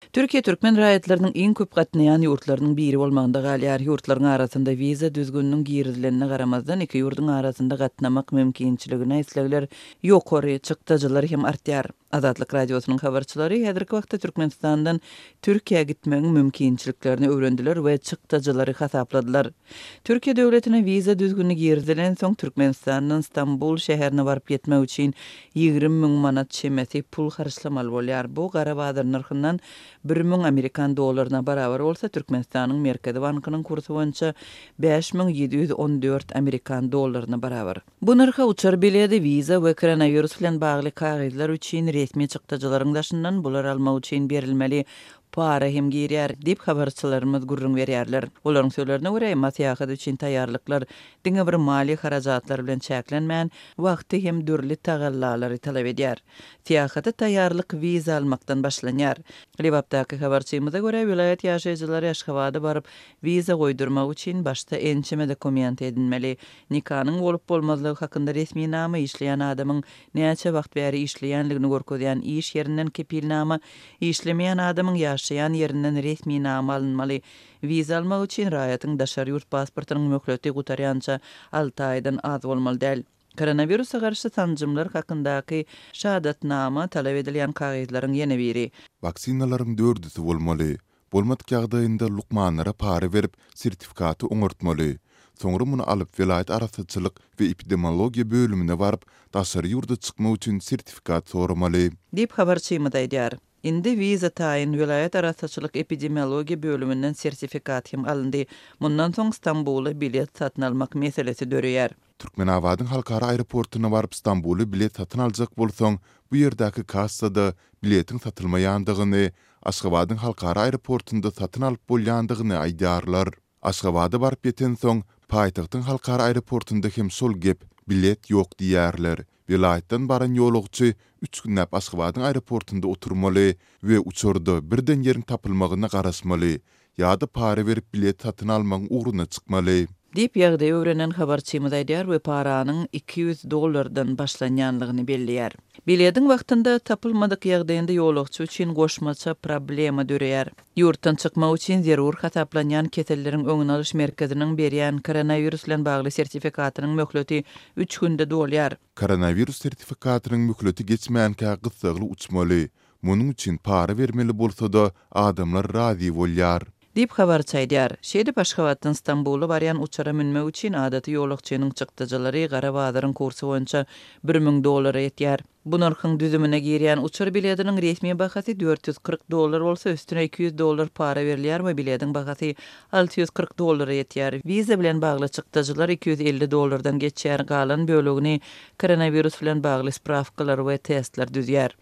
Türkiýe türkmen raýatlarynyň iň köp gatnaýan ýurtlarynyň biri bolmagynda galýar. Ýurtlaryň arasynda wiza düzgüniniň girizilenine garamazdan, iki ýurduň arasynda gatnamak mümkinçiligine islegler ýokary, çykdajylar hem artýar. Azatlyk Radiosynyň habarçylary häzirki wagtda Türkmenistandan Türkiýä gitmegiň mümkinçiliklerini öwrendiler we çykdajylary hasapladylar. Türkiýe döwletine wiza düzgüni girizilensoň, Türkmenistandan Stambul şäherine baryp ýetmek üçin ýigrimi müň manat çemesi pul harçlamaly bolýar. Bu gara bazar nyrhyndan bir müň amerikan dollaryna barabar bolsa, Türkmenistanyň Merkezi bankynyň kursy boýunça bäş müň ýedi ýüz on dört amerikan dollaryna barabar. Bu nyrha uçar biledi, wiza we koronawirus bilen bagly kagyzlar üçin resmi çykdajylaryň daşyndan bular almak üçin berilmeli para hem girýär, diýip, habarçylarymyz gürrüň berýärler. Olaryň sözlerine görä, masyýahat üçin taýýarlyklar diňe bir maliýe harajatlary bilen çäklenmän, wagty hem dürli tagallalary talap edýär. Syýahata taýýarlyk wiza almakdan başlanýar. Lebapdaky habarçymyza görä, welaýat ýaşaýjylary Aşgabada baryp, wiza goýdurmak üçin başda ençeme dokument edinmeli. Nikanyň bolup-bolmazlygy hakynda resminama işleýän adamyň näçe wagt bäri işleýänligini görkezýän iş ýerinden kepilnama, işlemeýän adamyň ýaşaýan ýerinden resminama alynmaly. Wiza almak üçin raýatyň daşary ýurt pasportynyň möhleti gutarýança alty aýdan az bolmaly däl. Koronawirusa garşy sanjymlar hakyndaky şahadatnama, talap edilýän kagyzlaryň ýene biri. Waksinalaryň dördüsi bolmaly. Bolmadyk ýagdaýynda lukmanlara para berip, sertifikaty oňartmaly. Soňra muny alyp welaýat arassaçylyk we epidemiologiýa bölümine baryp, daşary ýurda çykmak üçin sertifikat soramaly. Diýip, habarçymyz aýdýar. Indi wiza taýyn welaýat arassaçylyk epidemiologiýa bölüminden sertifikat hem alyndy. Mundan soň Stambula bilet satyn almak meselesi döreýär. Türkmenabadyň halkara aeroportyna baryp Stambuly bilet satyn aljak bolsaň, bu ýerdäki kassada biletiň satylmaýandygyny, Aşgabadyň halkara aeroportynda satyn alyp bolýandygyny aýdarlar. Aşgabada baryp ýetensoň, paýtagtyň halkara aeroportynda hem şol gep, bilet ýok diýerler. Welaýatdan baran ýolagçy üç günläp Aşgabadyň aeroportunda oturmaly we uçarda birden ýeriň tapylmagyna garaşmaly ýa-da para berip bilet satyn almagyň ugruna çykmaly. Diýip, ýagdaýy öwrenen habarçymyz aýdýar we paranyň iki ýüz dollardan başlanýanlygyny belleýär. Bilediň wagtynda tapylmadyk ýagdaýynda ýolagçy üçin goşmaça problema döreýär. Ýurtdan çykmak üçin zerur hasaplanýan keselleriň öňüni alyş merkeziniň berýän koronawirus bilen bagly sertifikatynyň möhleti üç günde dolýar. Koronawirus sertifikatynyň möhleti geçmänkä gyssagly uçmaly. Munuň üçin para bermeli bolsa-da, adamlar razy bolýar. Diýip, habarçy aýdýar. Şeýdip, Aşgabatdan Stambula barýan uçara münmek üçin adaty ýolagçynyň çykdajylary gara bazaryň kursy boýunça bir müň dollara ýetýär. Bu nyrhyň düzümine girýän uçar bilediniň resmi bahasy dört ýüz kyrk dollar bolsa, üstüne iki ýüz dollar para berilýär we bilediň bahasy alty ýüz kyrk dollara ýetýär. Wiza bilen bagly çykdajylar iki ýüz elli dollardan geçýär, galan bölegini koronawirus bilen bagly sprawkalar we testler düzýär.